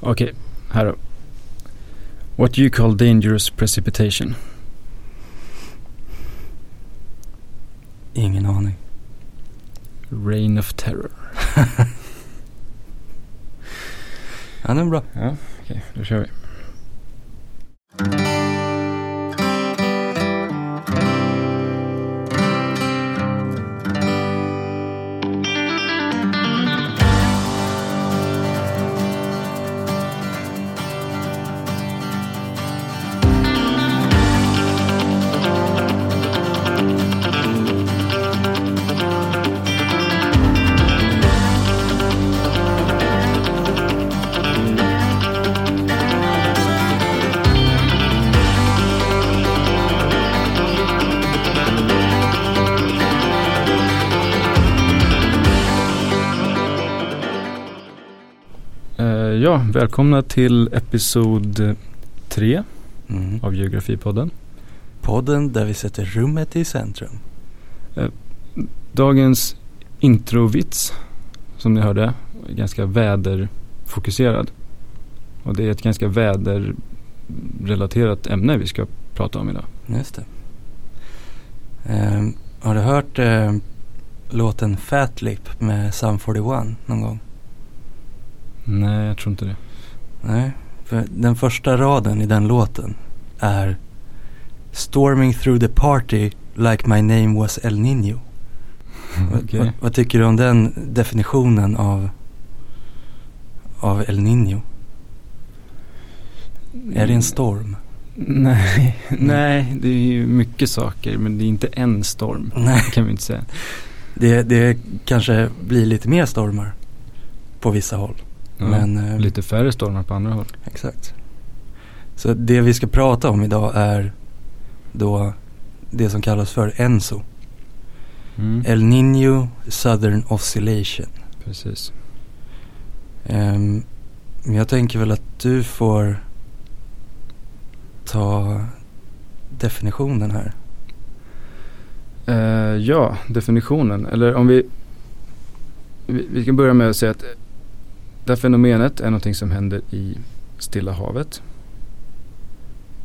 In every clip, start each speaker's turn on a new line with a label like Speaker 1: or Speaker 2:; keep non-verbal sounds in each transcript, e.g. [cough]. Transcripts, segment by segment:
Speaker 1: Okej, här då. What you call dangerous precipitation?
Speaker 2: Ingen aning.
Speaker 1: Rain of terror. [laughs]
Speaker 2: Ja, den är bra.
Speaker 1: Ja, okej, då kör vi. Välkomna till episod tre
Speaker 2: Mm.
Speaker 1: av Geografipodden.
Speaker 2: Podden där vi sätter rummet i centrum.
Speaker 1: Dagens introvits, som ni hörde, är ganska väderfokuserad. Och det är ett ganska väderrelaterat ämne vi ska prata om idag.
Speaker 2: Just det. Ehm, har du hört eh, låten Fat Lip med Sum 41 någon gång?
Speaker 1: Nej, jag tror inte det.
Speaker 2: Nej, för den första raden i den låten är Storming through the party like my name was El Nino. [laughs] Vad-
Speaker 1: Okej.
Speaker 2: Vad, vad tycker du om den definitionen av, av El Nino? Är det en storm? [laughs]
Speaker 1: Nej, nej, det är ju mycket saker men det är inte en storm.
Speaker 2: Nej.
Speaker 1: Kan vi inte säga.
Speaker 2: Det, det kanske blir lite mer stormar på vissa håll.
Speaker 1: Ja,
Speaker 2: Men, eh,
Speaker 1: lite färre stormar på andra håll.
Speaker 2: Exakt. Så det vi ska prata om idag är då det som kallas för ENSO.
Speaker 1: Mm.
Speaker 2: El Niño Southern Oscillation.
Speaker 1: Precis.
Speaker 2: Men jag tänker väl att du får ta definitionen här.
Speaker 1: Eh, ja, definitionen. Eller om vi, vi... Vi kan börja med att säga att det här fenomenet är någonting som händer i Stilla havet.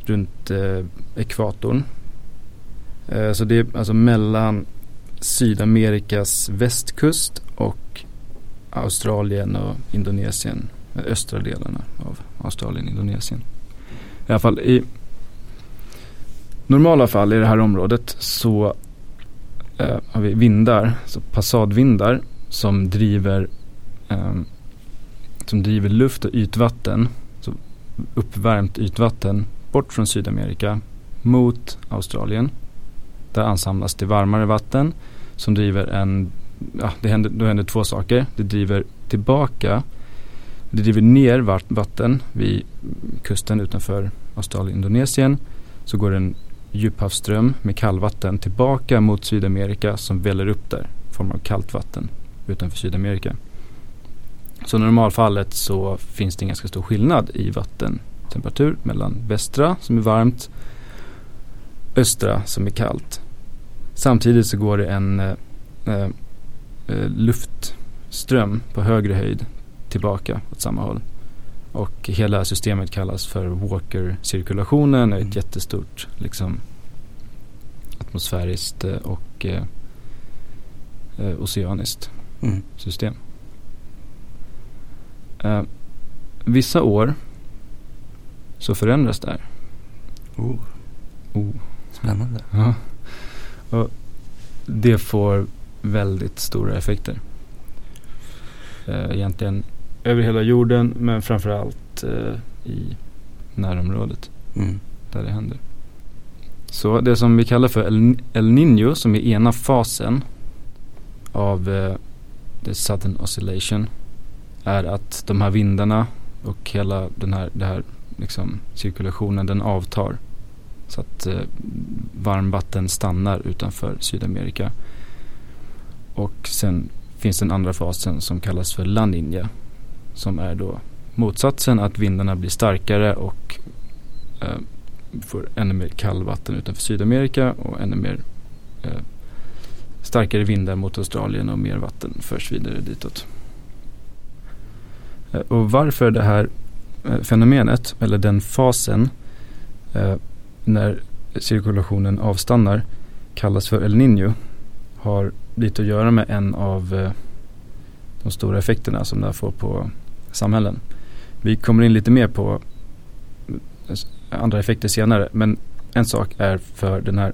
Speaker 1: Runt eh, ekvatorn. Eh, så det är alltså mellan Sydamerikas västkust och Australien och Indonesien. Eh, östra delarna av Australien och Indonesien. I alla fall i normala fall i det här området så eh, har vi vindar, så passadvindar som driver, ehm, som driver luft och ytvatten, så uppvärmt ytvatten bort från Sydamerika mot Australien. Där ansamlas det varmare vatten som driver en, ja, det händer, då händer två saker. Det driver tillbaka, det driver ner vatten vid kusten utanför Australien och Indonesien. Så går en djuphavsström med kallvatten tillbaka mot Sydamerika som väller upp där i form av kallt vatten utanför Sydamerika. Så i normalfallet så finns det en ganska stor skillnad i vattentemperatur mellan västra som är varmt, östra som är kallt. Samtidigt så går det en eh, eh, eh, luftström på högre höjd tillbaka åt samma håll. Och hela systemet kallas för Walker-cirkulationen och är ett jättestort liksom, atmosfäriskt eh, och eh, eh, oceaniskt
Speaker 2: Mm.
Speaker 1: system. Eh, vissa år så förändras det här.
Speaker 2: Oh,
Speaker 1: Oh.
Speaker 2: spännande.
Speaker 1: Ja. Och det får väldigt stora effekter. Eh, egentligen över hela jorden men framförallt eh, i närområdet
Speaker 2: Mm.
Speaker 1: där det händer. Så det som vi kallar för El, El Niño som är ena fasen av eh, the Southern Oscillation är att de här vindarna och hela den här, det här liksom, cirkulationen den avtar. Så att eh, varmvatten stannar utanför Sydamerika. Och sen finns den andra fasen som kallas för La Niña. Som är då motsatsen att vindarna blir starkare och eh, får ännu mer kallvatten utanför Sydamerika och ännu mer eh, starkare vindar mot Australien och mer vatten förs vidare ditåt. Eh, och varför det här eh, fenomenet, eller den fasen, eh, när cirkulationen avstannar, kallas för El Niño, har lite att göra med en av eh, de stora effekterna som det här får på samhällen. Vi kommer in lite mer på eh, andra effekter senare, men en sak är för den här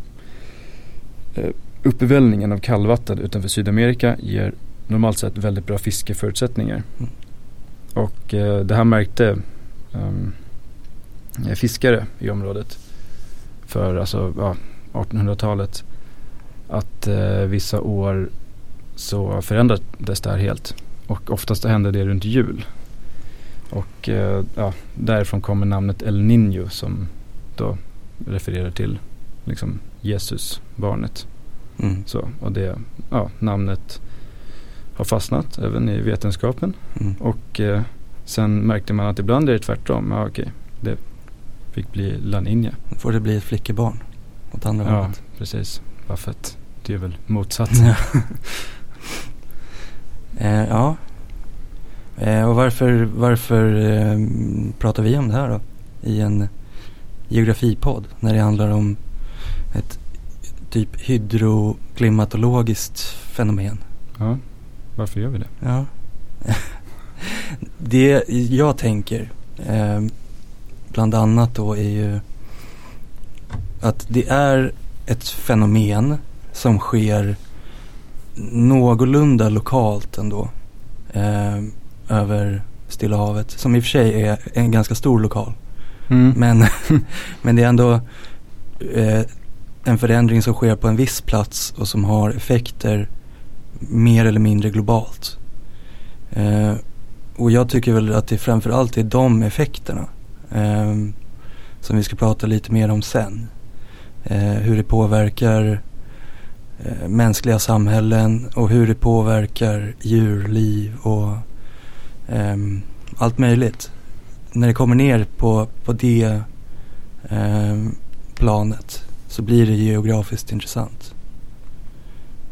Speaker 1: eh, uppvällningen av kallvatten utanför Sydamerika ger normalt sett väldigt bra fiskeförutsättningar.
Speaker 2: Mm.
Speaker 1: Och eh, det här märkte um, fiskare i området för alltså, ja, 1800-talet att eh, vissa år så förändrades det här helt. Och oftast hände det runt jul. Och eh, ja, därifrån kommer namnet El Niño som då refererar till liksom Jesus, barnet.
Speaker 2: Mm.
Speaker 1: Så, och det ja, namnet har fastnat även i vetenskapen.
Speaker 2: Mm.
Speaker 1: Och eh, sen märkte man att ibland är det tvärtom. Ja, okej, det fick bli La Niña.
Speaker 2: Då får det bli ett flickebarn åt andra
Speaker 1: Ja,
Speaker 2: hållet.
Speaker 1: precis. Bara för att det är väl motsatsen.
Speaker 2: Ja. [laughs] eh, ja. Eh, och varför, varför eh, pratar vi om det här då? I en geografipodd när det handlar om ett typ hydroklimatologiskt fenomen.
Speaker 1: Ja, varför gör vi det?
Speaker 2: Ja. [laughs] det jag tänker eh, bland annat då är ju att det är ett fenomen som sker någorlunda lokalt ändå. Eh, över Stilla havet. Som i och för sig är en ganska stor lokal.
Speaker 1: Mm.
Speaker 2: Men, [laughs] [laughs] men det är ändå eh, en förändring som sker på en viss plats och som har effekter mer eller mindre globalt. Eh, och jag tycker väl att det framförallt är de effekterna eh, som vi ska prata lite mer om sen. Eh, hur det påverkar eh, mänskliga samhällen och hur det påverkar djurliv och ehm, allt möjligt. När det kommer ner på, på det ehm, planet så blir det geografiskt intressant,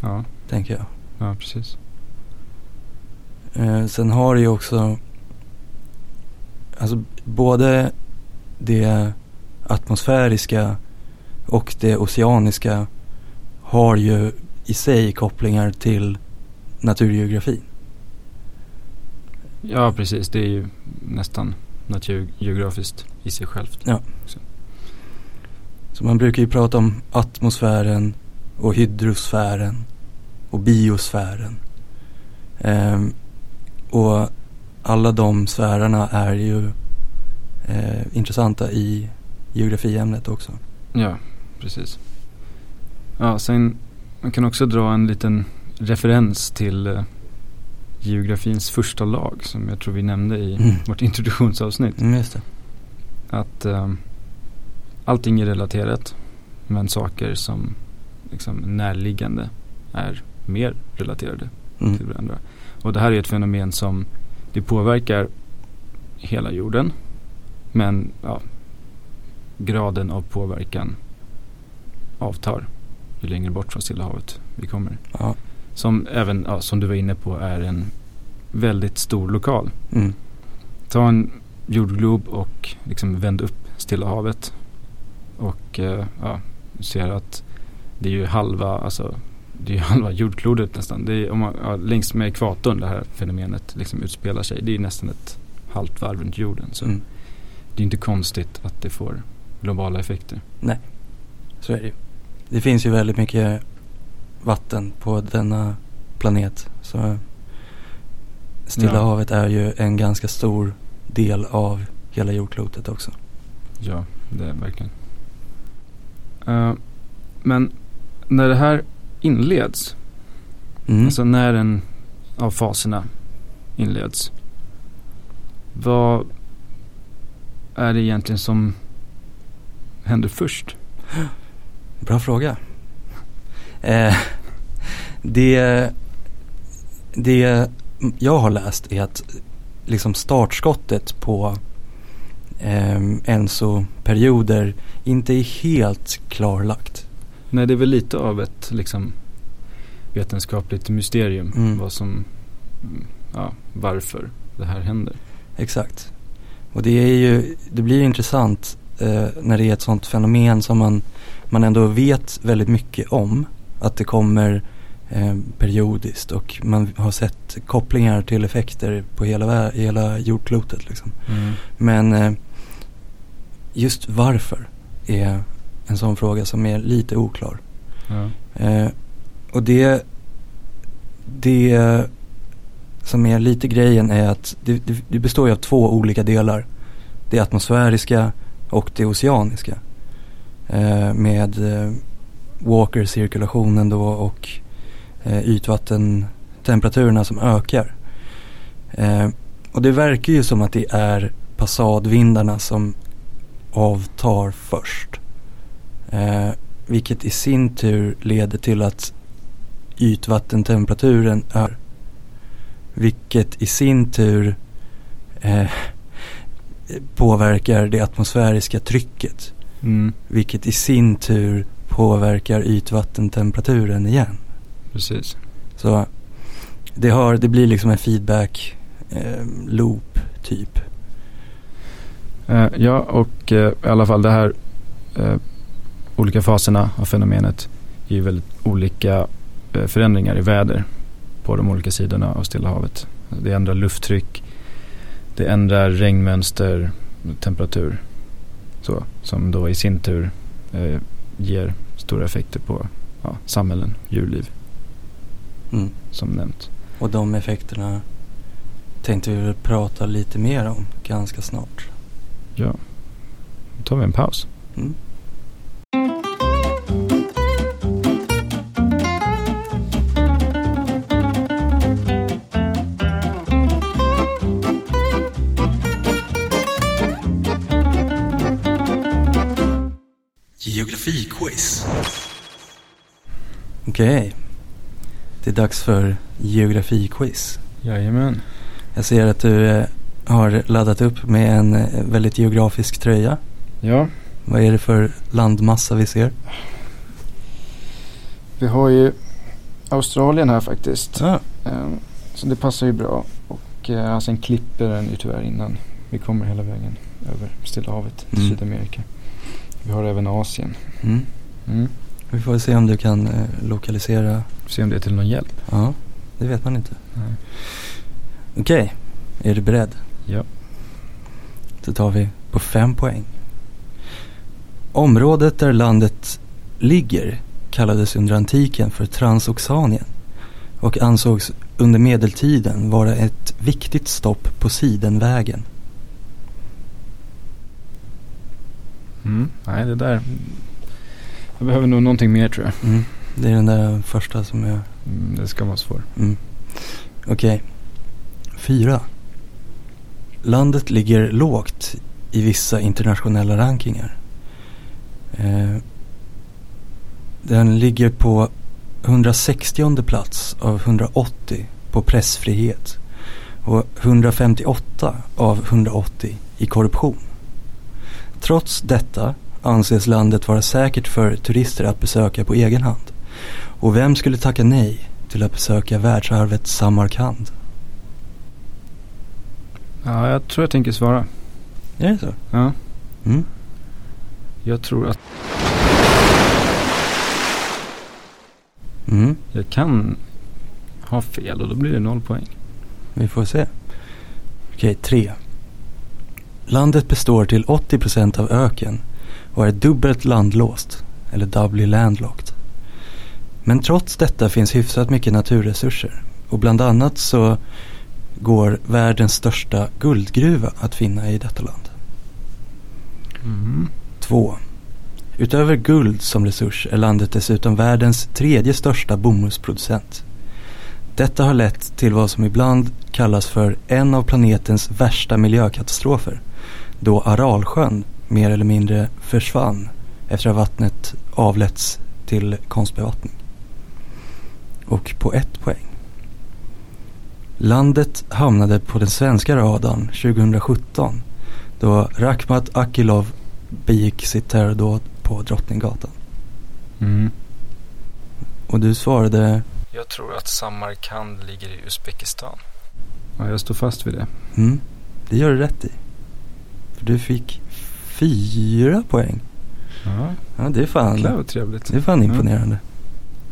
Speaker 1: Ja,
Speaker 2: tänker jag.
Speaker 1: Ja, precis.
Speaker 2: Eh, sen har det ju också, alltså både det atmosfäriska och det oceaniska har ju i sig kopplingar till naturgeografin.
Speaker 1: Ja, precis. Det är ju nästan naturgeografiskt i sig självt.
Speaker 2: Så man brukar ju prata om atmosfären och hydrosfären och biosfären. Ehm, och alla de sfärerna är ju eh, intressanta i geografiämnet också.
Speaker 1: Ja, precis. Ja, sen man kan också dra en liten referens till eh, geografins första lag som jag tror vi nämnde i
Speaker 2: Mm.
Speaker 1: vårt introduktionsavsnitt.
Speaker 2: Mm, just det.
Speaker 1: Att eh, allting är relaterat men saker som liksom närliggande är mer relaterade
Speaker 2: Mm.
Speaker 1: till varandra. Och det här är ett fenomen som det påverkar hela jorden. Men ja, graden av påverkan avtar ju längre bort från Stilla havet vi kommer.
Speaker 2: Ja.
Speaker 1: Som även, ja, som du var inne på, är en väldigt stor lokal.
Speaker 2: Mm.
Speaker 1: Ta en jordglob och liksom vänd upp Stilla havet. Och eh, ja, ser att det är ju halva, alltså det är ju [laughs] halva jordklotet nästan. Det är, om man, ja, längs med ekvatorn det här fenomenet liksom utspelar sig. Det är nästan ett halvt varv runt jorden. Så
Speaker 2: Mm.
Speaker 1: det är inte konstigt att det får globala effekter.
Speaker 2: Så är det ju. Det finns ju väldigt mycket vatten på denna planet. Så Stilla
Speaker 1: Ja.
Speaker 2: havet är ju en ganska stor del av hela jordklotet också.
Speaker 1: Ja, det är verkligen. Eh, men när det här inleds,
Speaker 2: Mm.
Speaker 1: alltså när en av faserna inleds. Vad är det egentligen som händer först?
Speaker 2: Bra fråga. Eh, det, det jag har läst är att liksom startskottet på eh, Enso-perioder inte är helt klarlagt.
Speaker 1: Nej, det är väl lite av ett liksom vetenskapligt mysterium.
Speaker 2: Mm.
Speaker 1: Vad som, ja, varför det här händer.
Speaker 2: Exakt. Och det är ju, det blir intressant eh, när det är ett sånt fenomen som man, man ändå vet väldigt mycket om. Att det kommer eh, periodiskt och man har sett kopplingar till effekter på hela, hela jordklotet. Liksom.
Speaker 1: Mm.
Speaker 2: Men eh, just varför är en sån fråga som är lite oklar.
Speaker 1: Ja.
Speaker 2: Eh, och det, det som är lite grejen är att det, det, det består ju av två olika delar. Det atmosfäriska och det oceaniska. Eh, med eh, Walker-cirkulationen då och eh, ytvattentemperaturerna som ökar. Eh, och det verkar ju som att det är passadvindarna som avtar först. Eh, vilket i sin tur leder till att ytvattentemperaturen är. Vilket i sin tur eh, påverkar det atmosfäriska trycket.
Speaker 1: Mm.
Speaker 2: Vilket i sin tur påverkar ytvattentemperaturen igen.
Speaker 1: Precis.
Speaker 2: Så det, har, det blir liksom en feedback eh, loop typ.
Speaker 1: Eh, ja, och eh, i alla fall det här eh, olika faserna av fenomenet ger väldigt olika eh, förändringar i väder på de olika sidorna av Stilla havet. Det ändrar lufttryck, det ändrar regnmönster, temperatur. Så, som då i sin tur eh, ger stora effekter på ja, samhällen, djurliv
Speaker 2: Mm.
Speaker 1: som nämnt.
Speaker 2: Och de effekterna tänkte vi prata lite mer om ganska snart.
Speaker 1: Ja, då tar vi en paus.
Speaker 2: Mm. Geografiquiz. Okej. Det är dags för geografiquiz.
Speaker 1: Jajamän.
Speaker 2: Jag ser att du eh, har laddat upp med en eh, väldigt geografisk tröja.
Speaker 1: Ja,
Speaker 2: Vad är det för landmassa vi ser?
Speaker 1: vi har ju Australien här faktiskt.
Speaker 2: Ja.
Speaker 1: Ehm, Så det passar ju bra. Och eh, sen klipper den ju tyvärr innan vi kommer hela vägen över Stilla havet till
Speaker 2: Mm.
Speaker 1: Sydamerika. Vi har även Asien.
Speaker 2: Mm.
Speaker 1: Mm.
Speaker 2: Vi får se om du kan eh, lokalisera.
Speaker 1: Se om det är till någon hjälp.
Speaker 2: Ja, det vet man inte.
Speaker 1: Nej.
Speaker 2: Okej, är du beredd?
Speaker 1: Ja.
Speaker 2: Så tar vi på fem poäng. Området där landet ligger kallades under antiken för Transoxanien och ansågs under medeltiden vara ett viktigt stopp på Sidenvägen.
Speaker 1: Mm. Nej, det där. Jag behöver nog någonting mer tror jag.
Speaker 2: Mm. Det är den där första som jag...
Speaker 1: Mm, det ska vara svårt.
Speaker 2: Mm. Okej. Fyra. Landet ligger lågt i vissa internationella rankingar. Eh, den ligger på 160 plats av 180 på pressfrihet och 158 av 180 i korruption. Trots detta anses landet vara säkert för turister att besöka på egen hand. Och vem skulle tacka nej till att besöka världsarvet Samarkand?
Speaker 1: Ja, jag tror jag tänker svara.
Speaker 2: Är det så?
Speaker 1: Ja,
Speaker 2: Mm.
Speaker 1: jag tror att
Speaker 2: Mm.
Speaker 1: jag kan ha fel och då blir det noll poäng.
Speaker 2: Vi får se. Okej, tre. Landet består till 80% av öken och är dubbelt landlåst, eller doubly landlocked. Men trots detta finns hyfsat mycket naturresurser och bland annat så går världens största guldgruva att finna i detta land.
Speaker 1: Mm.
Speaker 2: 2. Utöver guld som resurs är landet dessutom världens tredje största bomullsproducent. Detta har lett till vad som ibland kallas för en av planetens värsta miljökatastrofer. Då Aralsjön mer eller mindre försvann efter att vattnet avletts till konstbevattning. Och på ett poäng. Landet hamnade på den svenska radarn 2017 då Rakhmat Akilov begick sitt terrordåd på Drottninggatan.
Speaker 1: Mm.
Speaker 2: Och du svarade
Speaker 1: Jag tror att Samarkand ligger i Uzbekistan. Ja, jag står fast vid det.
Speaker 2: mm, det gör du rätt i. du fick fyra poäng.
Speaker 1: Ja,
Speaker 2: Ja, det är fan,
Speaker 1: det var trevligt.
Speaker 2: det är fan imponerande.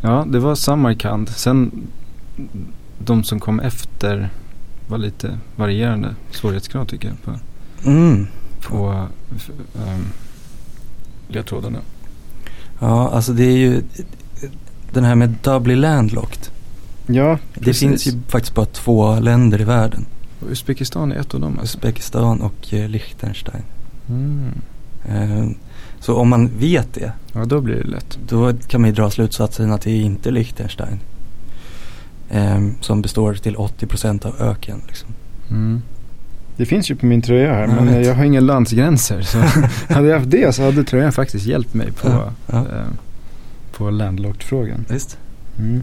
Speaker 1: Ja, det var Samarkand. Sen de som kom efter var lite varierande svårighetsgrad tycker jag på,
Speaker 2: Mm.
Speaker 1: på ehm, ledtrådarna.
Speaker 2: Ja, alltså det är ju den här med doubly landlocked.
Speaker 1: Ja,
Speaker 2: Det finns ju faktiskt bara två länder i världen.
Speaker 1: Uzbekistan är ett av dem alltså.
Speaker 2: Uzbekistan och eh, Liechtenstein.
Speaker 1: Mm.
Speaker 2: Eh, Så om man vet det,
Speaker 1: Ja, då blir det lätt.
Speaker 2: då kan man ju dra slutsatsen att det är inte Liechtenstein. Eh, Som består till 80% av öken. Liksom.
Speaker 1: Mm. Det finns ju på min tröja här
Speaker 2: Jag
Speaker 1: men
Speaker 2: vet.
Speaker 1: jag har inga landsgränser. Så [laughs] hade jag haft det så hade tröjan faktiskt hjälpt mig på,
Speaker 2: Ja, ja.
Speaker 1: eh, på landlocked-frågan.
Speaker 2: Visst,
Speaker 1: Mm.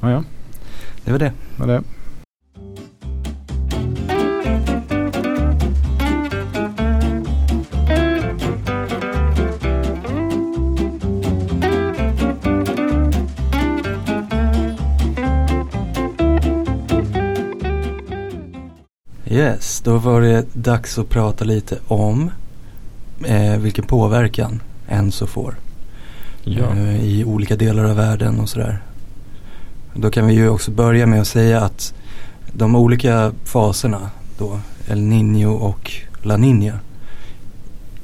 Speaker 1: Ja, ja,
Speaker 2: det var det.
Speaker 1: var det.
Speaker 2: Yes, då var det dags att prata lite om eh, vilken påverkan Enso får
Speaker 1: Ja.
Speaker 2: eh, i olika delar av världen och sådär. Då kan vi ju också börja med att säga att de olika faserna då, El Niño och La Niña,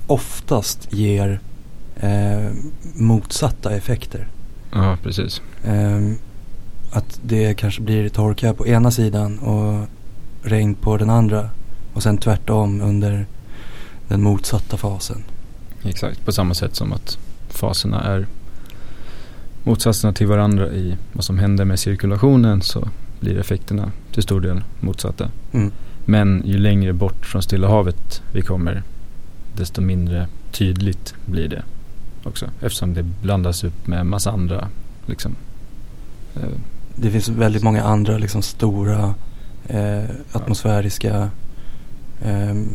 Speaker 2: oftast ger eh, motsatta effekter.
Speaker 1: ja, precis.
Speaker 2: Ehm, att det kanske blir torka på ena sidan och regn på den andra. Och sen tvärtom under den motsatta fasen.
Speaker 1: Exakt, på samma sätt som att faserna är motsatserna till varandra i vad som händer med cirkulationen så blir effekterna till stor del motsatta.
Speaker 2: Mm.
Speaker 1: Men ju längre bort från Stilla havet vi kommer desto mindre tydligt blir det också. Eftersom det blandas upp med massa andra liksom, eh,
Speaker 2: Det finns väldigt många andra liksom stora eh, atmosfäriska ehm,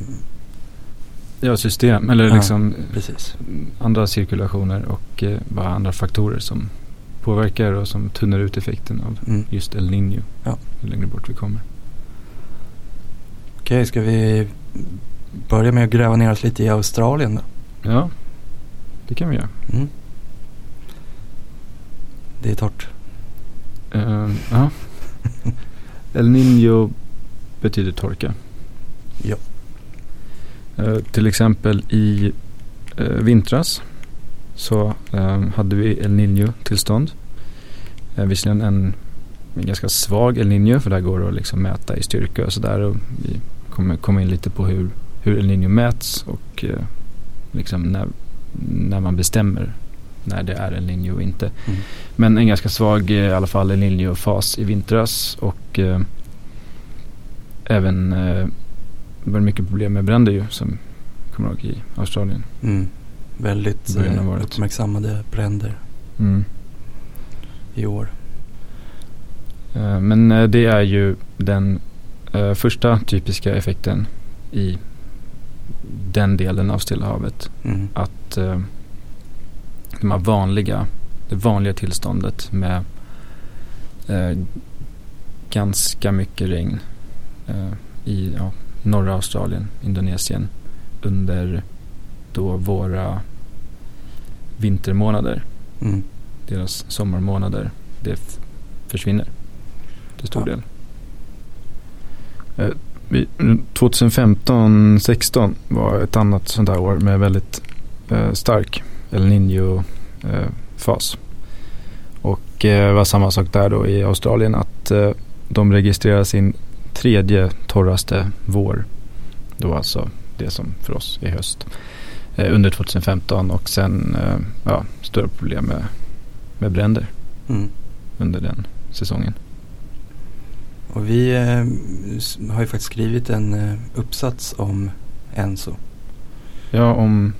Speaker 1: ja, system eller
Speaker 2: Ja.
Speaker 1: liksom
Speaker 2: Precis.
Speaker 1: andra cirkulationer och eh, bara andra faktorer som påverkar och som tunnar ut effekten av
Speaker 2: Mm.
Speaker 1: just El Niño.
Speaker 2: Ja.
Speaker 1: Ju längre bort vi kommer.
Speaker 2: Okej, ska vi börja med att gräva ner oss lite i Australien då?
Speaker 1: Ja, det kan vi göra.
Speaker 2: Mm. Det är torrt.
Speaker 1: Eh, ja. El Niño betyder torka.
Speaker 2: Ja.
Speaker 1: Eh, till exempel i eh, vintras så eh, hade vi El Niño-tillstånd. Eh, visserligen en, en ganska svag El Niño för där går det att liksom mäta i styrka och sådär. Vi kommer komma in lite på hur, hur El Niño mäts och eh, liksom när, när man bestämmer när det är El Niño och inte.
Speaker 2: Mm.
Speaker 1: Men en ganska svag eh, i alla fall El Niño-fas i vintras och eh, även eh, var det mycket problem med bränder ju som kommer ihåg i Australien.
Speaker 2: Mm. Väldigt eh, uppmärksammade bränder
Speaker 1: Mm.
Speaker 2: i år.
Speaker 1: Eh, men eh, det är ju den första typiska effekten i den delen av Stilla havet.
Speaker 2: Mm.
Speaker 1: Att eh, de här vanliga, det vanliga tillståndet med eh, ganska mycket regn eh, i ja, norra Australien, Indonesien under då våra vintermånader,
Speaker 2: Mm.
Speaker 1: deras sommarmånader, det försvinner till stor
Speaker 2: Ja.
Speaker 1: del. Eh, vi- 2015-16 var ett annat sånt där år med väldigt eh, stark El Niño-fas. och eh, var samma sak där då i Australien att eh, de registrerar sin tredje torraste vår. Då alltså det som för oss är höst. Eh, under 2015 och sen eh, ja, stora problem med, med bränder
Speaker 2: Mm.
Speaker 1: under den säsongen.
Speaker 2: Och vi eh, har ju faktiskt skrivit en eh, uppsats om Enso.
Speaker 1: Ja, om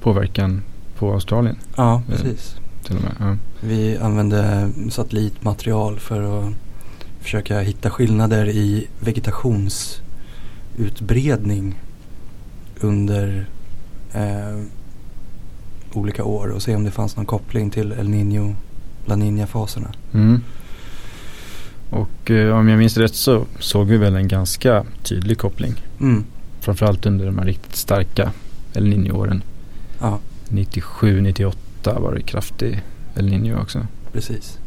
Speaker 1: påverkan på Australien
Speaker 2: Ja,
Speaker 1: Eh.
Speaker 2: precis.
Speaker 1: till och med. Ja.
Speaker 2: Vi använde satellitmaterial för att försöka hitta skillnader i vegetationsutbredning under eh, olika år och se om det fanns någon koppling till El Niño, La Niña-faserna.
Speaker 1: Mm. Och eh, om jag minns rätt så såg vi väl en ganska tydlig koppling.
Speaker 2: Mm.
Speaker 1: framförallt under de här riktigt starka El Niño-åren.
Speaker 2: Ja,
Speaker 1: 97, 98 var det kraftig El Niño också.
Speaker 2: precis.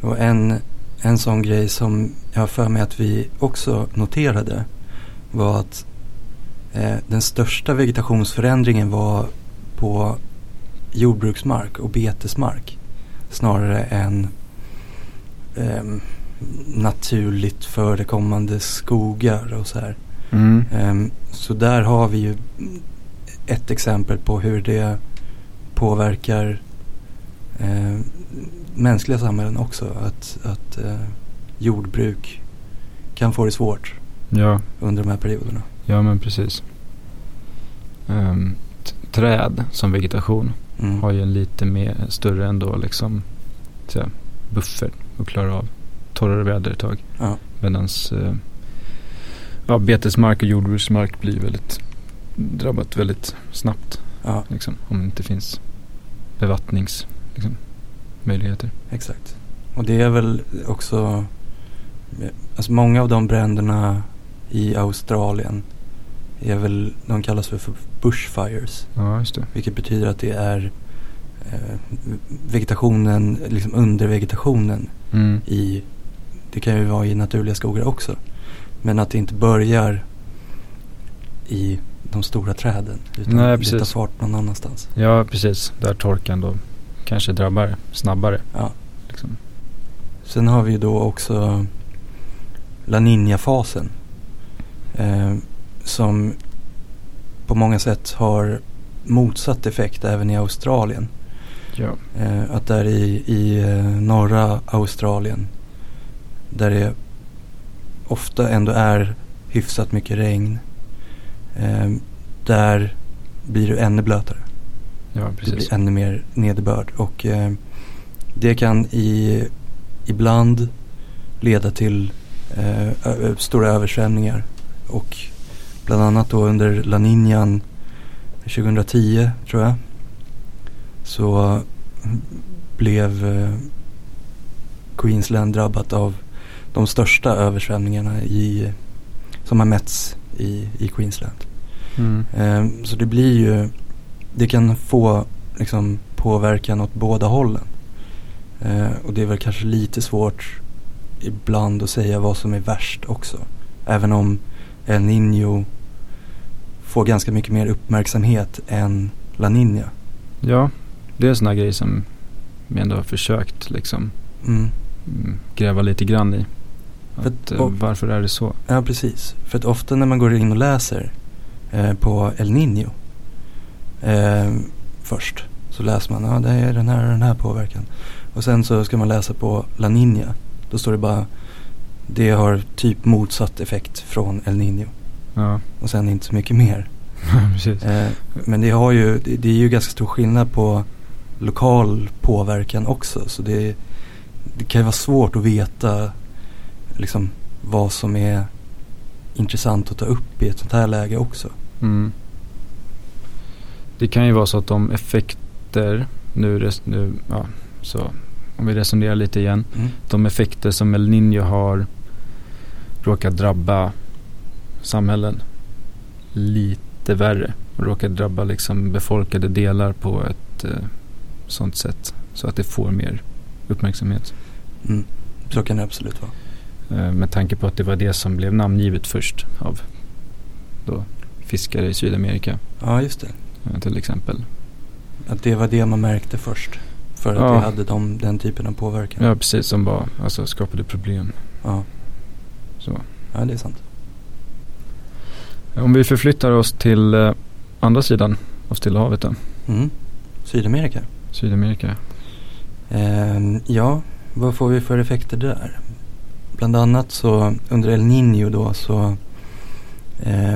Speaker 2: Och en, en sån grej som jag har för mig att vi också noterade var att eh, den största vegetationsförändringen var på jordbruksmark och betesmark snarare än ehm, naturligt förekommande skogar och så här.
Speaker 1: Mm.
Speaker 2: Ehm, så där har vi ju ett exempel på hur det påverkar eh, mänskliga samhällen också. Att, att eh, jordbruk kan få det svårt
Speaker 1: Ja,
Speaker 2: under de här perioderna.
Speaker 1: ja men precis. T- träd som vegetation
Speaker 2: Mm.
Speaker 1: har ju en lite mer större ändå liksom här, buffert och klarar av torrare väder ett tag.
Speaker 2: Ja.
Speaker 1: Medan eh, ja, betesmark och jordbruksmark blir väldigt drabbat väldigt snabbt.
Speaker 2: Ja,
Speaker 1: Liksom, om det inte finns bevattnings liksom,
Speaker 2: exakt. Och det är väl också, alltså många av de bränderna i Australien är väl, de kallas för bushfires.
Speaker 1: Ja, just det.
Speaker 2: Vilket betyder att det är eh, vegetationen, liksom undervegetationen
Speaker 1: Mm.
Speaker 2: i, det kan ju vara i naturliga skogar också. Men att det inte börjar i de stora träden. Utan
Speaker 1: Nej, precis.
Speaker 2: tar fart någon annanstans.
Speaker 1: Ja, precis. Där torkan då kanske drabbar snabbare.
Speaker 2: Ja.
Speaker 1: Liksom.
Speaker 2: Sen har vi då också La Niña-fasen. Eh, som på många sätt har motsatt effekt även i Australien.
Speaker 1: Ja.
Speaker 2: Eh, att där i, i eh, norra Australien där det ofta ändå är hyfsat mycket regn. Eh, där blir det ännu blötare.
Speaker 1: ja, precis.
Speaker 2: blir ännu mer nederbörd. Och eh, det kan i, ibland leda till eh, stora översvämningar. Och bland annat då under La Niñan 2010 tror jag. Så blev eh, Queensland drabbat av de största översvämningarna i, som har mätts i, i Queensland.
Speaker 1: Mm.
Speaker 2: Eh, så det blir ju, det kan få liksom påverkan åt båda hållen. Eh, och det är väl kanske lite svårt ibland att säga vad som är värst också. Även om El Niño får ganska mycket mer uppmärksamhet än La Niña.
Speaker 1: Ja, det är sådana grejer som vi ändå har försökt liksom
Speaker 2: mm,
Speaker 1: gräva lite grann i. Att,
Speaker 2: att-
Speaker 1: eh,
Speaker 2: och-
Speaker 1: varför är det så?
Speaker 2: Ja, precis. För att ofta när man går in och läser eh, på El Niño eh, först så läser man, ja det är den här och den här påverkan. Och sen så ska man läsa på La Niña. Då står det bara, det har typ motsatt effekt från El Niño.
Speaker 1: Ja,
Speaker 2: Och sen inte så mycket mer. [laughs] Eh, men det, har ju, det, det är ju ganska stor skillnad på lokal påverkan också. Så det, det kan ju vara svårt att veta liksom, vad som är intressant att ta upp i ett sånt här läge också.
Speaker 1: Mm. Det kan ju vara så att de effekter, nu, res- nu ja, så om vi resonerar lite igen.
Speaker 2: Mm.
Speaker 1: De effekter som El Niño har råkar drabba samhällen lite värre. Råkar drabba liksom befolkade delar på ett eh, sånt sätt så att det får mer uppmärksamhet.
Speaker 2: Mm. Så kan det absolut vara.
Speaker 1: Eh, med tanke på att det var det som blev namngivet först av då fiskare i Sydamerika
Speaker 2: Ja, just det.
Speaker 1: eh, till exempel.
Speaker 2: Att det var det man märkte först. För att
Speaker 1: Ja.
Speaker 2: det hade de, den typen av påverkan.
Speaker 1: Ja, precis. Som bara alltså, skapade problem.
Speaker 2: Ja.
Speaker 1: Så.
Speaker 2: ja, det är sant.
Speaker 1: Om vi förflyttar oss till eh, andra sidan av Stilla havet då.
Speaker 2: Mm. Sydamerika.
Speaker 1: Sydamerika.
Speaker 2: Ehm, ja, vad får vi för effekter där? Bland annat så under El Niño då så eh,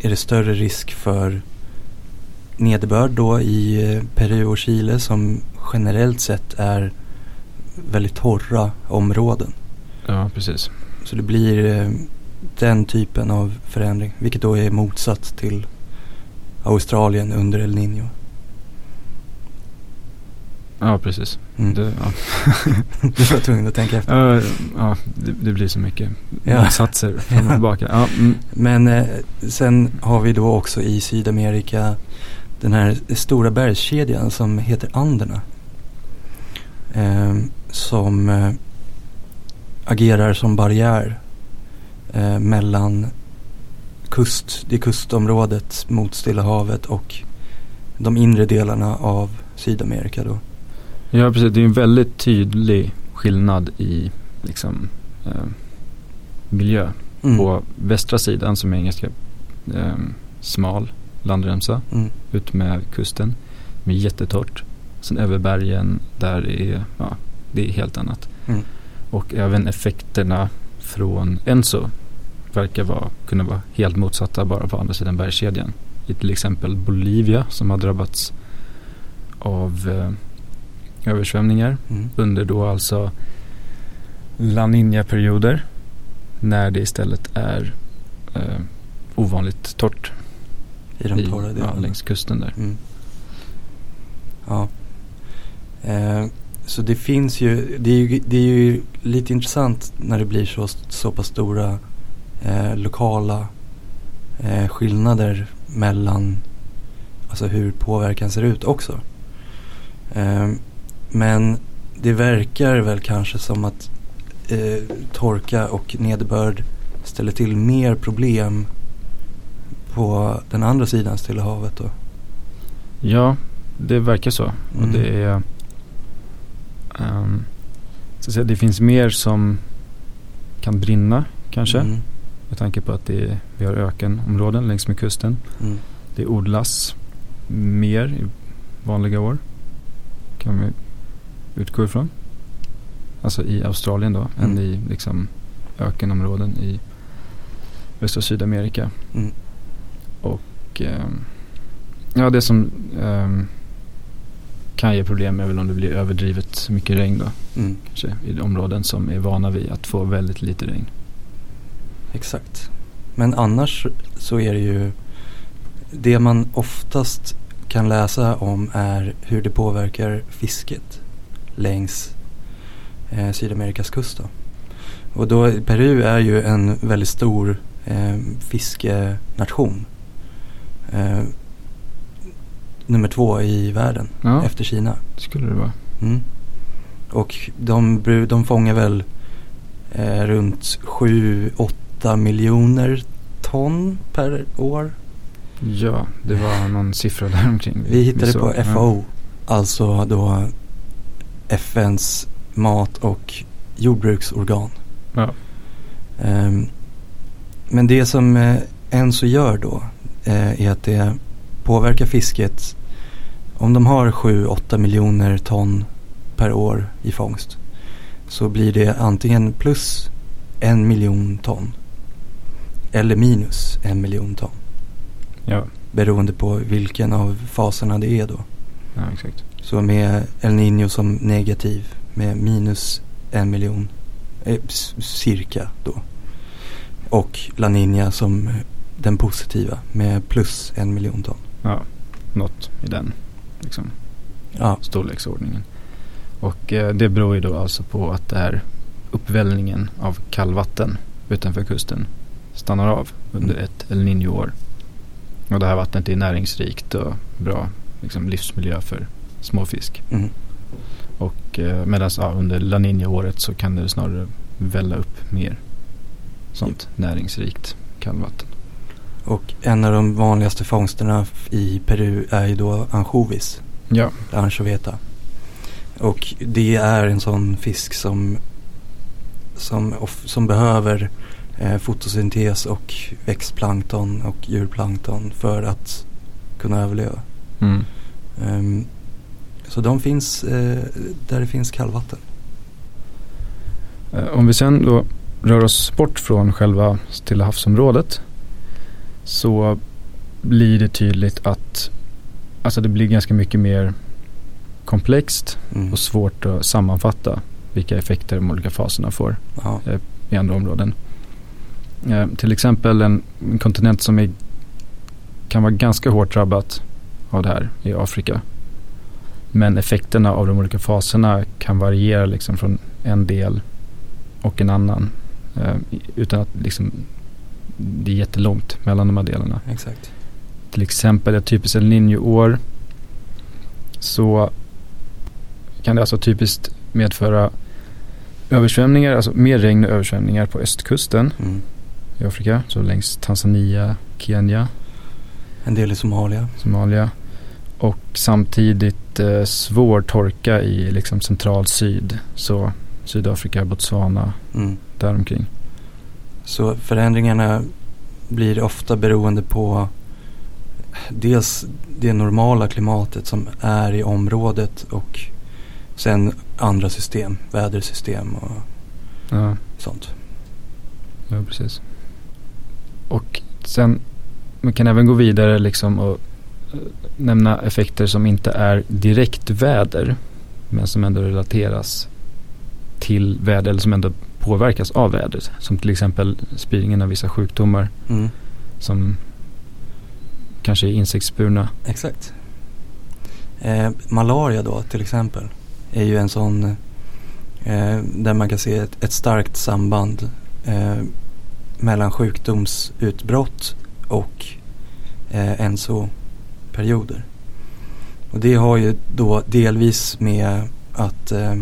Speaker 2: är det större risk för nederbörd då i eh, Peru och Chile som generellt sett är väldigt torra områden.
Speaker 1: Ja, precis.
Speaker 2: Så det blir eh, den typen av förändring, vilket då är motsatt till Australien under El Niño.
Speaker 1: Ja, precis.
Speaker 2: Mm.
Speaker 1: Det, ja. [laughs]
Speaker 2: du var tvungen att tänka efter.
Speaker 1: Ja, det, det blir så mycket
Speaker 2: Ja.
Speaker 1: motsatser [laughs] fram och tillbaka. Ja, mm.
Speaker 2: Men eh, sen har vi då också i Sydamerika den här stora bergskedjan som heter Anderna. Eh, som eh, agerar som barriär eh, mellan kust, det kustområdet mot Stilla havet och de inre delarna av Sydamerika då.
Speaker 1: Ja, precis. Det är en väldigt tydlig skillnad i liksom, eh, miljö.
Speaker 2: Mm.
Speaker 1: På västra sidan som är en ganska eh, smal landremsa
Speaker 2: Mm.
Speaker 1: ut med kusten. Med jättetorrt. Sen över bergen där det är, ja, det är helt annat.
Speaker 2: Mm.
Speaker 1: Och även effekterna från Enso verkar vara, kunna vara helt motsatta bara på andra sidan bergskedjan. I till exempel Bolivia som har drabbats av eh, översvämningar
Speaker 2: Mm.
Speaker 1: under då alltså La Niña-perioder när det istället är eh, ovanligt torrt
Speaker 2: I de torra
Speaker 1: ja,
Speaker 2: delarna.
Speaker 1: längs kusten där.
Speaker 2: Mm. Ja. Eh, så det finns ju det, är ju, det är ju lite intressant när det blir så, så pass stora eh, lokala eh, skillnader mellan alltså hur påverkan ser ut också. Men det verkar väl kanske som att eh, torka och nederbörd ställer till mer problem på den andra sidan Stilla havet då.
Speaker 1: Ja, det verkar så. Och
Speaker 2: Mm.
Speaker 1: det är ehm, så att säga, det finns mer som kan brinna kanske.
Speaker 2: Mm.
Speaker 1: Med tanke på att det är, vi har ökenområden längs med kusten.
Speaker 2: Mm.
Speaker 1: Det odlas mer i vanliga år. Kan vi utgå ifrån. Alltså i Australien då. Än
Speaker 2: Mm.
Speaker 1: i liksom ökenområden i östra Sydamerika.
Speaker 2: Mm.
Speaker 1: Och ehm, ja, det som ehm, kan ge problem är väl om det blir överdrivet mycket regn då.
Speaker 2: Mm.
Speaker 1: Kanske, I områden som är vana vid att få väldigt lite regn.
Speaker 2: Exakt. Men annars så är det ju det man oftast kan läsa om är hur det påverkar fisket längs eh, Sydamerikas kust. Då. Och då Peru är ju en väldigt stor eh, fiskenation. Eh, nummer två i världen
Speaker 1: Ja,
Speaker 2: efter Kina.
Speaker 1: skulle det vara.
Speaker 2: Mm. Och de, de fångar väl eh, runt 7-8 miljoner ton per år.
Speaker 1: Ja, det var någon siffra där omkring.
Speaker 2: Vi hittade
Speaker 1: såg.
Speaker 2: på
Speaker 1: Ja.
Speaker 2: FAO, alltså då FNs mat och jordbruksorgan.
Speaker 1: Ja.
Speaker 2: Ehm, men det som eh, Enso gör då eh, är att det påverkar fisket. Om de har 7-8 miljoner ton per år i fångst så blir det antingen plus en miljon ton eller minus en miljon ton.
Speaker 1: Ja,
Speaker 2: Beroende på vilken av faserna det är då.
Speaker 1: ja, exakt.
Speaker 2: Så med El Niño som negativ med minus en miljon eh, cirka då. Och La Niña som den positiva med plus en miljon ton.
Speaker 1: Ja, något i den liksom,
Speaker 2: Ja,
Speaker 1: storleksordningen. Och eh, det beror ju då alltså på att det är uppvällningen av kallvatten utanför kusten stannar av under
Speaker 2: Mm.
Speaker 1: ett El Niño-år. Och det här vattnet är näringsrikt och bra liksom, livsmiljö för småfisk.
Speaker 2: mm,
Speaker 1: Och eh, medan ja, under La Niña-året så kan det snarare välla upp mer sånt näringsrikt kallvatten.
Speaker 2: och en av de vanligaste fångsterna i Peru är ju då ansjovis,
Speaker 1: Ja,
Speaker 2: anchoveta. Och det är en sån fisk som, som, som behöver eh, fotosyntes och växtplankton och djurplankton för att kunna överleva.
Speaker 1: mm.
Speaker 2: Ehm, så de finns eh, där det finns kallvatten.
Speaker 1: Eh, Om vi sen då rör oss bort från själva Stilla havsområdet så blir det tydligt att alltså det blir ganska mycket mer komplext
Speaker 2: Mm.
Speaker 1: och svårt att sammanfatta vilka effekter de olika faserna får
Speaker 2: Ja.
Speaker 1: i andra områden. Eh, till exempel en, en kontinent som är, kan vara ganska hårt drabbat av det här i Afrika. Men effekterna av de olika faserna kan variera liksom från en del och en annan. Eh, utan att liksom, det är jättelångt mellan de här delarna.
Speaker 2: Exakt.
Speaker 1: Till exempel ett typiskt El Niño-år så kan det alltså typiskt medföra översvämningar, alltså mer regn och översvämningar på östkusten
Speaker 2: Mm.
Speaker 1: i Afrika. Så längs Tanzania, Kenya,
Speaker 2: En del i Somalia.
Speaker 1: Somalia. Och samtidigt eh, svår torka i liksom central syd. Så Sydafrika, Botswana,
Speaker 2: Mm.
Speaker 1: däromkring.
Speaker 2: Så förändringarna blir ofta beroende på dels det normala klimatet som är i området och sen andra system, vädersystem och
Speaker 1: Ja,
Speaker 2: sånt.
Speaker 1: ja, precis. Och sen, man kan även gå vidare liksom och nämna effekter som inte är direkt väder. Men som ändå relateras till väder eller som ändå påverkas av vädret. Som till exempel spridningen av vissa sjukdomar
Speaker 2: Mm.
Speaker 1: som kanske är insektsburna.
Speaker 2: Exakt. Eh, malaria då till exempel är ju en sån eh, där man kan se ett, ett starkt samband eh, mellan sjukdomsutbrott och eh, enso-perioder. Och det har ju då delvis med att eh,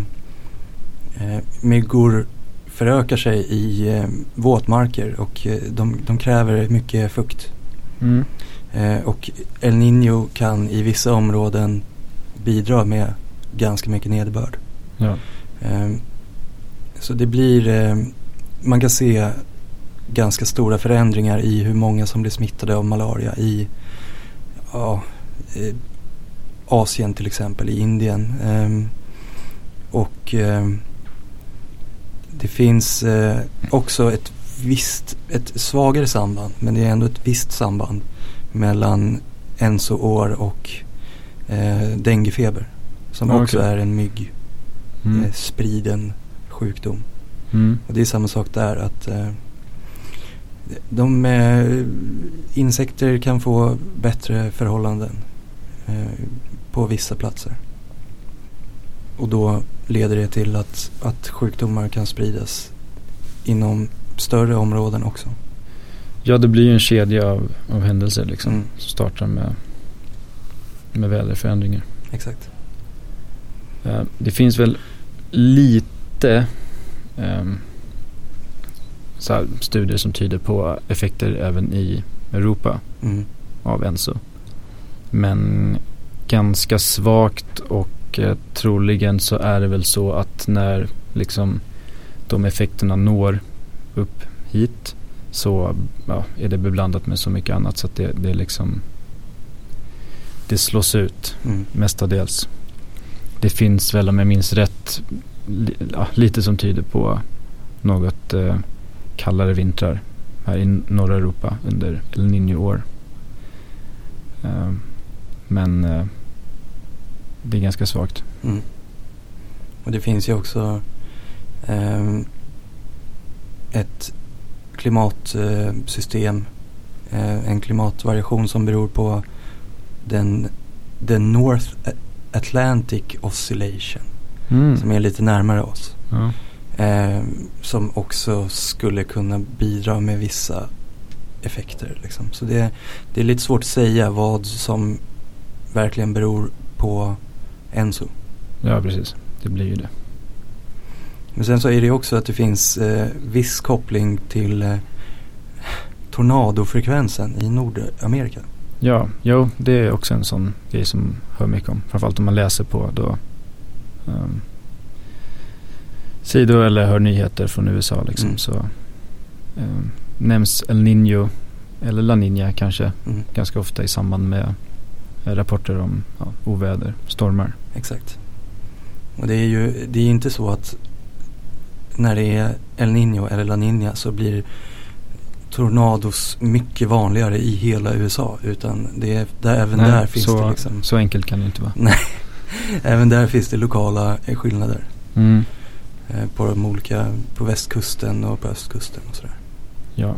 Speaker 2: eh, myggor förökar sig i eh, våtmarker och eh, de, de kräver mycket fukt.
Speaker 1: Mm.
Speaker 2: Eh, och El Niño kan i vissa områden bidra med ganska mycket nederbörd.
Speaker 1: Ja.
Speaker 2: Eh, så det blir, man kan se ganska stora förändringar i hur många som blir smittade av malaria i ja, eh, Asien till exempel, i Indien. Eh, och eh, det finns eh, också ett visst, ett svagare samband, men det är ändå ett visst samband mellan ensoår och eh, denguefeber. Som
Speaker 1: Ja,
Speaker 2: också
Speaker 1: okej.
Speaker 2: är en mygg
Speaker 1: Mm.
Speaker 2: eh, spriden sjukdom.
Speaker 1: Mm.
Speaker 2: Och det är samma sak där att eh, de eh, insekter kan få bättre förhållanden eh, på vissa platser. Och då leder det till att, att sjukdomar kan spridas inom större områden också.
Speaker 1: Ja, det blir ju en kedja av, av händelser liksom.
Speaker 2: Mm.
Speaker 1: Som startar med, med väderförändringar.
Speaker 2: Exakt.
Speaker 1: Eh, det finns väl lite ehm, så studier som tyder på effekter även i Europa
Speaker 2: Mm.
Speaker 1: av Enso. Men ganska svagt och eh, troligen så är det väl så att när liksom de effekterna når upp hit så ja, är det beblandat med så mycket annat så att det, det liksom det slås ut
Speaker 2: Mm.
Speaker 1: mestadels. Det finns väl om jag minns rätt li, ja, lite som tyder på något eh, kallare vintrar här i norra Europa under El Niño-år. Eh, men eh, det är ganska svagt.
Speaker 2: Mm. Och det finns ju också ehm, ett klimatsystem, eh, en klimatvariation som beror på den, den North Atlantic Oscillation som är lite närmare oss.
Speaker 1: Ja.
Speaker 2: Eh, som också skulle kunna bidra med vissa effekter. Liksom. Så det, det är lite svårt att säga vad som verkligen beror på Enso.
Speaker 1: ja, precis. Det blir ju det.
Speaker 2: Men sen så är det också att det finns eh, viss koppling till eh, tornadofrekvensen i Nordamerika.
Speaker 1: Ja, jo, det är också en sån grej som hör mycket om. Framförallt om man läser på då um, sidor eller hör nyheter från USA liksom.
Speaker 2: Mm.
Speaker 1: Så um, nämns El Niño eller La Niña kanske
Speaker 2: Mm,
Speaker 1: ganska ofta i samband med eh, rapporter om ja, oväder, stormar.
Speaker 2: exakt. Och det är ju det är inte så att när det är El Niño eller La Niña så blir tornados mycket vanligare i hela USA. Utan det är, där, även
Speaker 1: Nej,
Speaker 2: där finns
Speaker 1: så,
Speaker 2: det liksom,
Speaker 1: så enkelt kan det inte vara. [laughs]
Speaker 2: även där finns det lokala eh, skillnader.
Speaker 1: Mm.
Speaker 2: Eh, på de olika, på västkusten och på östkusten och sådär.
Speaker 1: Ja.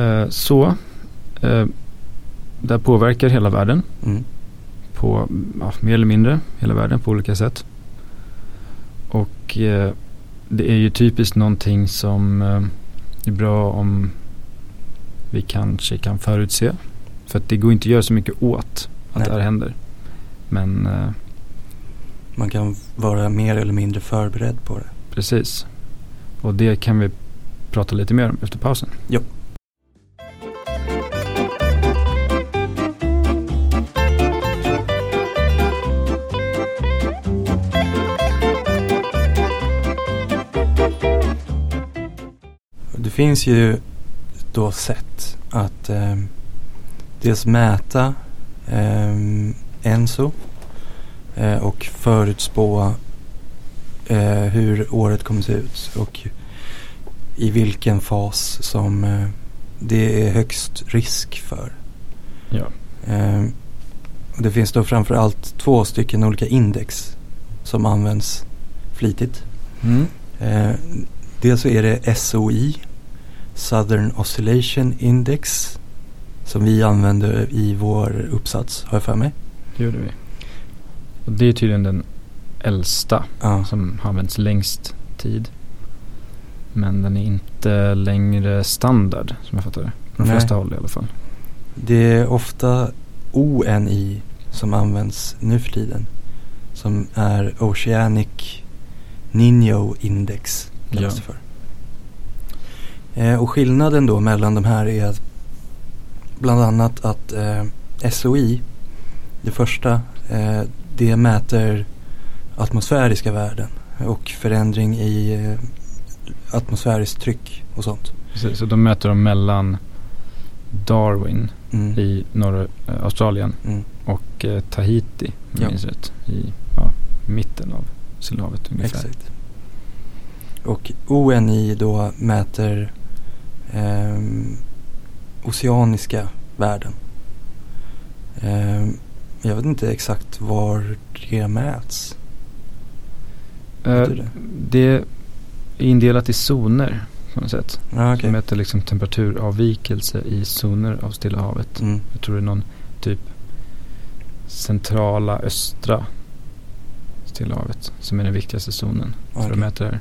Speaker 1: Eh, så, eh, det påverkar hela världen
Speaker 2: Mm.
Speaker 1: på ja, mer eller mindre hela världen på olika sätt. Och eh, det är ju typiskt någonting som eh, är bra om vi kanske kan förutse. För att det går inte att göra så mycket åt att
Speaker 2: Nej.
Speaker 1: det här händer. Men eh,
Speaker 2: Man kan vara mer eller mindre förberedd på det.
Speaker 1: precis. Och det kan vi prata lite mer om efter pausen.
Speaker 2: Jo. Det finns ju då sätt att eh, dels mäta eh, ENSO och förutspå eh, hur året kommer se ut och i vilken fas som eh, det är högst risk för.
Speaker 1: Ja.
Speaker 2: Eh, det finns då framför allt två stycken olika index som används flitigt.
Speaker 1: Mm.
Speaker 2: Eh, dels så är det SOI, Southern Oscillation Index, som vi använder i vår uppsats, har jag för mig.
Speaker 1: Det gjorde vi. Och det är tydligen den äldsta
Speaker 2: Ja,
Speaker 1: som har använts längst tid. Men den är inte längre standard som jag fattar det. På de flesta håll i alla fall.
Speaker 2: det är ofta ONI som används nu för tiden. Som är Oceanic Nino Index. kallas
Speaker 1: Ja.
Speaker 2: det för. Eh, och skillnaden då mellan de här är att bland annat att eh, SOI, det första, eh, det mäter atmosfäriska värden och förändring i eh, atmosfäriskt tryck och sånt.
Speaker 1: Precis, så de mäter dem mellan Darwin
Speaker 2: Mm.
Speaker 1: i norra eh, Australien
Speaker 2: Mm.
Speaker 1: och eh, Tahiti, om
Speaker 2: Ja.
Speaker 1: jag minns rätt, i ja, mitten av Stillehavet ungefär.
Speaker 2: Exakt. Och ONI då mäter ehm, oceaniska värden. Ehm, jag vet inte exakt var det mäts. Du det?
Speaker 1: det är indelat i zoner på något sätt.
Speaker 2: Ja,
Speaker 1: Som
Speaker 2: okej.
Speaker 1: mäter liksom temperaturavvikelse i zoner av Stilla havet.
Speaker 2: Mm.
Speaker 1: Jag tror det är någon typ centrala östra Stilla havet som är den viktigaste zonen för
Speaker 2: Okej.
Speaker 1: att mäta det här.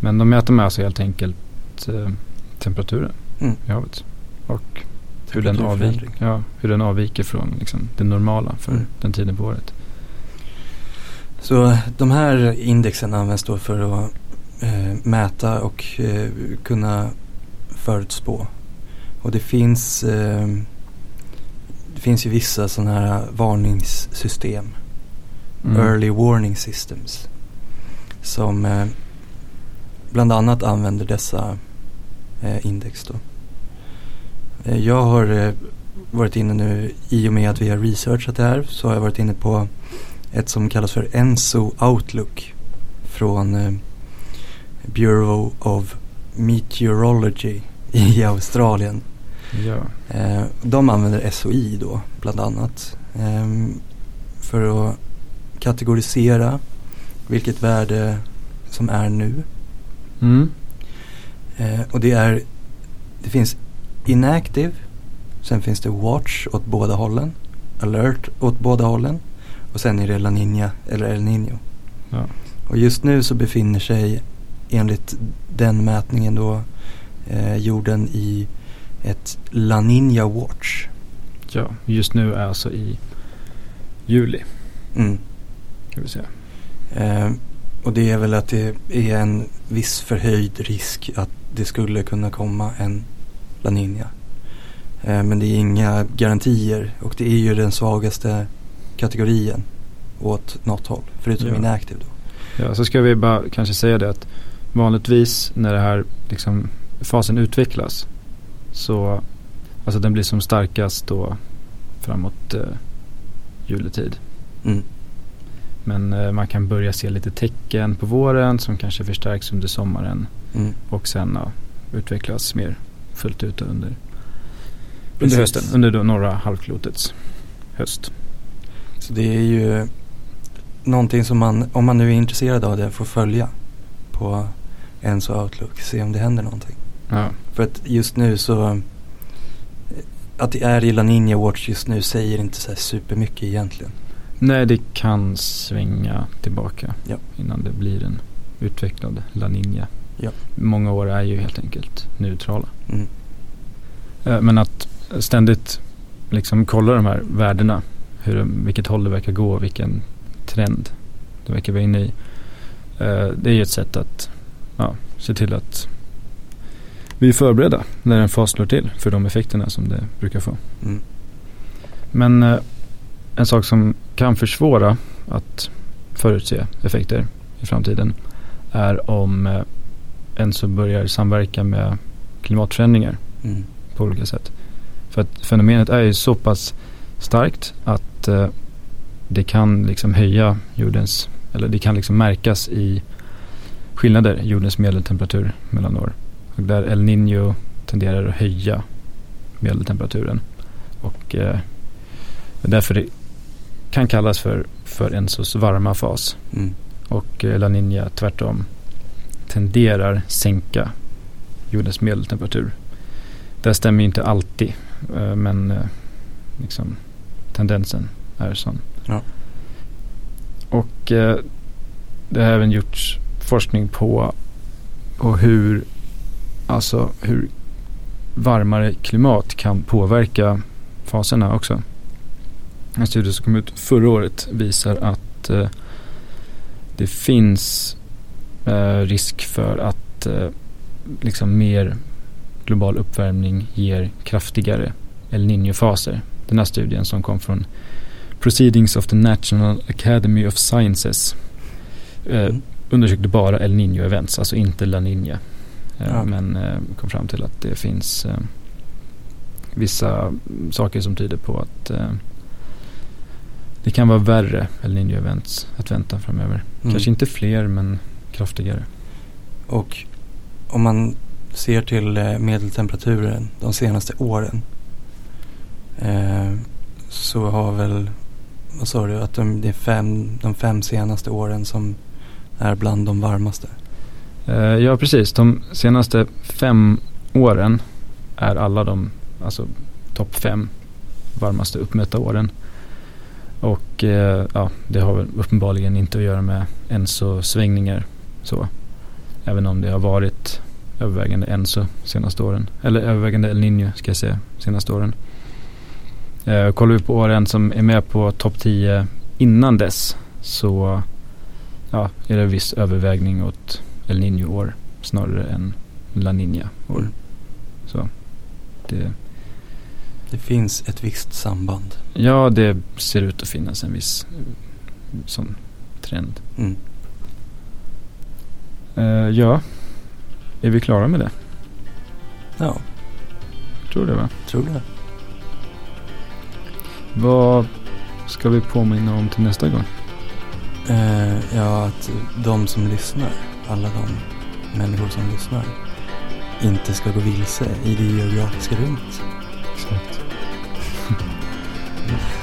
Speaker 1: Men de mäter med alltså helt enkelt eh, temperaturen
Speaker 2: Mm.
Speaker 1: i havet. Och hur den, avviker, ja, hur den avviker från liksom, det normala för
Speaker 2: Mm.
Speaker 1: den tiden på året.
Speaker 2: Så de här indexen används då för att eh, mäta och eh, kunna förutspå. Och det finns, eh, det finns ju vissa sådana här varningssystem.
Speaker 1: Mm.
Speaker 2: Early warning systems. Som eh, bland annat använder dessa eh, index då. Eh, jag har eh, varit inne nu, i och med att vi har researchat det här, så har jag varit inne på ett som kallas för Enso Outlook från eh, Bureau of Meteorology i [laughs] Australien.
Speaker 1: Ja.
Speaker 2: De använder SOI då bland annat. ehm, för att kategorisera vilket värde som är nu.
Speaker 1: Mm.
Speaker 2: Och det är, det finns inactive, sen finns det watch åt båda hållen, alert åt båda hållen och sen är det La Nina eller El Nino.
Speaker 1: Ja.
Speaker 2: Och just nu så befinner sig enligt den mätningen då eh, jorden i ett La Nina watch.
Speaker 1: ja, just nu är alltså i juli.
Speaker 2: Mm.
Speaker 1: Ska vi säga.
Speaker 2: Eh, och det är väl att det är en viss förhöjd risk att det skulle kunna komma en La Nina. Eh, men det är inga garantier och det är ju den svagaste kategorien åt något håll. Förutom
Speaker 1: Ja.
Speaker 2: inactive då.
Speaker 1: Ja, så ska vi bara kanske säga det att vanligtvis när det här liksom, fasen utvecklas så alltså den blir som starkast då framåt eh, juletid.
Speaker 2: Mm.
Speaker 1: Men eh, man kan börja se lite tecken på våren som kanske förstärks under sommaren
Speaker 2: Mm.
Speaker 1: och sen ja, utvecklas mer fullt ut under, under hösten, under då norra halvklotets höst.
Speaker 2: Så det är ju någonting som man, om man nu är intresserad av det, får följa på Enso Outlook. Se om det händer någonting.
Speaker 1: Ja,
Speaker 2: För att just nu så, att det är i La Nina Watch just nu säger inte så här supermycket egentligen.
Speaker 1: Nej, det kan svänga tillbaka
Speaker 2: Ja.
Speaker 1: innan det blir en utvecklad La Nina.
Speaker 2: Ja.
Speaker 1: Många år är ju helt enkelt neutrala.
Speaker 2: Mm.
Speaker 1: Eh, Men att ständigt liksom kolla de här värdena, hur, vilket håll det verkar gå, vilken trend det verkar vara inne i. Eh, Det är ju ett sätt att ja, se till att vi är förberedda när en fas slår till för de effekterna som det brukar få.
Speaker 2: Mm.
Speaker 1: Men eh, en sak som kan försvåra att förutse effekter i framtiden är om en så börjar samverka med klimatförändringar
Speaker 2: Mm.
Speaker 1: på olika sätt. För att fenomenet är ju så pass starkt att eh, det kan liksom höja jordens, eller det kan liksom märkas i skillnader i jordens medeltemperatur mellan år. Och där El Niño tenderar att höja medeltemperaturen. Och eh, därför det kan kallas för, för en sorts varma fas.
Speaker 2: Mm.
Speaker 1: Och eh, La Niña tvärtom tenderar sänka jordens medeltemperatur. Det stämmer ju inte alltid eh, men eh, liksom, tendensen är sån.
Speaker 2: Ja.
Speaker 1: Och eh, det har även gjorts forskning på, på hur, alltså, hur varmare klimat kan påverka faserna också. En studie som kom ut förra året visar att eh, det finns eh, risk för att eh, liksom mer global uppvärmning ger kraftigare El Niño-faser. Den här studien som kom från Proceedings of the National Academy of Sciences eh,
Speaker 2: Mm.
Speaker 1: undersökte bara El Niño-events, alltså inte La Niña. Eh,
Speaker 2: Ja.
Speaker 1: Men eh, kom fram till att det finns eh, vissa saker som tyder på att det kan vara värre El Niño-events att vänta framöver.
Speaker 2: Mm.
Speaker 1: Kanske inte fler men kraftigare.
Speaker 2: Och om man ser till eh, medeltemperaturen de senaste åren eh, så har väl, vad sa du, att de, det är fem, de fem senaste åren som är bland de varmaste.
Speaker 1: Eh, ja, precis. De senaste fem åren är alla de, alltså topp fem varmaste uppmätta åren. Och eh, ja, det har väl uppenbarligen inte att göra med ENSO-svängningar så. Även om det har varit övervägande ENSO senaste åren. Eller övervägande El Niño ska jag säga senaste åren. Eh, kollar vi på åren som är med på topp 10 innan dess så ja, är det viss övervägning åt El Niño-år snarare än La Niña-år.
Speaker 2: Mm.
Speaker 1: Så det,
Speaker 2: Det finns ett visst samband.
Speaker 1: ja, det ser ut att finnas en viss eh, sån trend.
Speaker 2: Mm.
Speaker 1: Eh, ja, är vi klara med det?
Speaker 2: Ja,
Speaker 1: Tror det va?
Speaker 2: tror det.
Speaker 1: Vad ska vi påminna om till nästa gång?
Speaker 2: Eh, ja, att de som lyssnar, alla de människor som lyssnar, inte ska gå vilse i det geografiska rummet.
Speaker 1: Exakt. [laughs]